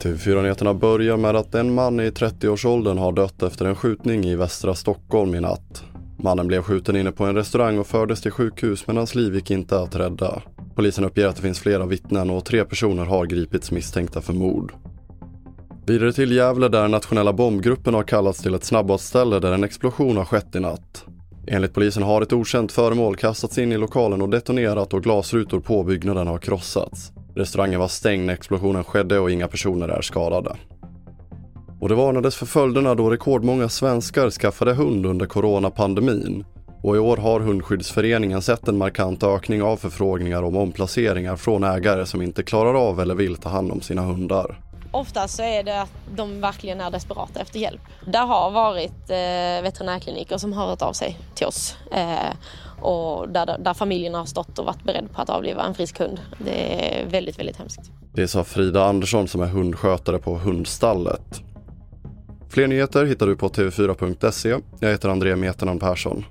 TV4-nyheterna börjar med att en man i 30-årsåldern har dött efter en skjutning i västra Stockholm i natt. Mannen blev skjuten inne på en restaurang och fördes till sjukhus men hans liv gick inte att rädda. Polisen uppger att det finns flera vittnen och tre personer har gripits misstänkta för mord. Vidare till Gävle där nationella bombgruppen har kallats till ett snabbmatsställe där en explosion har skett i natt. Enligt polisen har ett okänt föremål kastats in i lokalen och detonerat och glasrutor på byggnaden har krossats. Restaurangen var stängd när explosionen skedde och inga personer är skadade. Och det varnades för följderna då rekordmånga svenskar skaffade hund under coronapandemin. Och i år har Hundskyddsföreningen sett en markant ökning av förfrågningar om omplaceringar från ägare som inte klarar av eller vill ta hand om sina hundar. Oftast så är det att de verkligen är desperata efter hjälp. Det har varit eh, veterinärkliniker som har hört av sig till oss. Eh, och där, där familjerna har stått och varit beredda på att avliva en frisk hund. Det är väldigt, väldigt hemskt. Det sa Frida Andersson som är hundskötare på Hundstallet. Fler nyheter hittar du på tv4.se. Jag heter André Meternan Persson.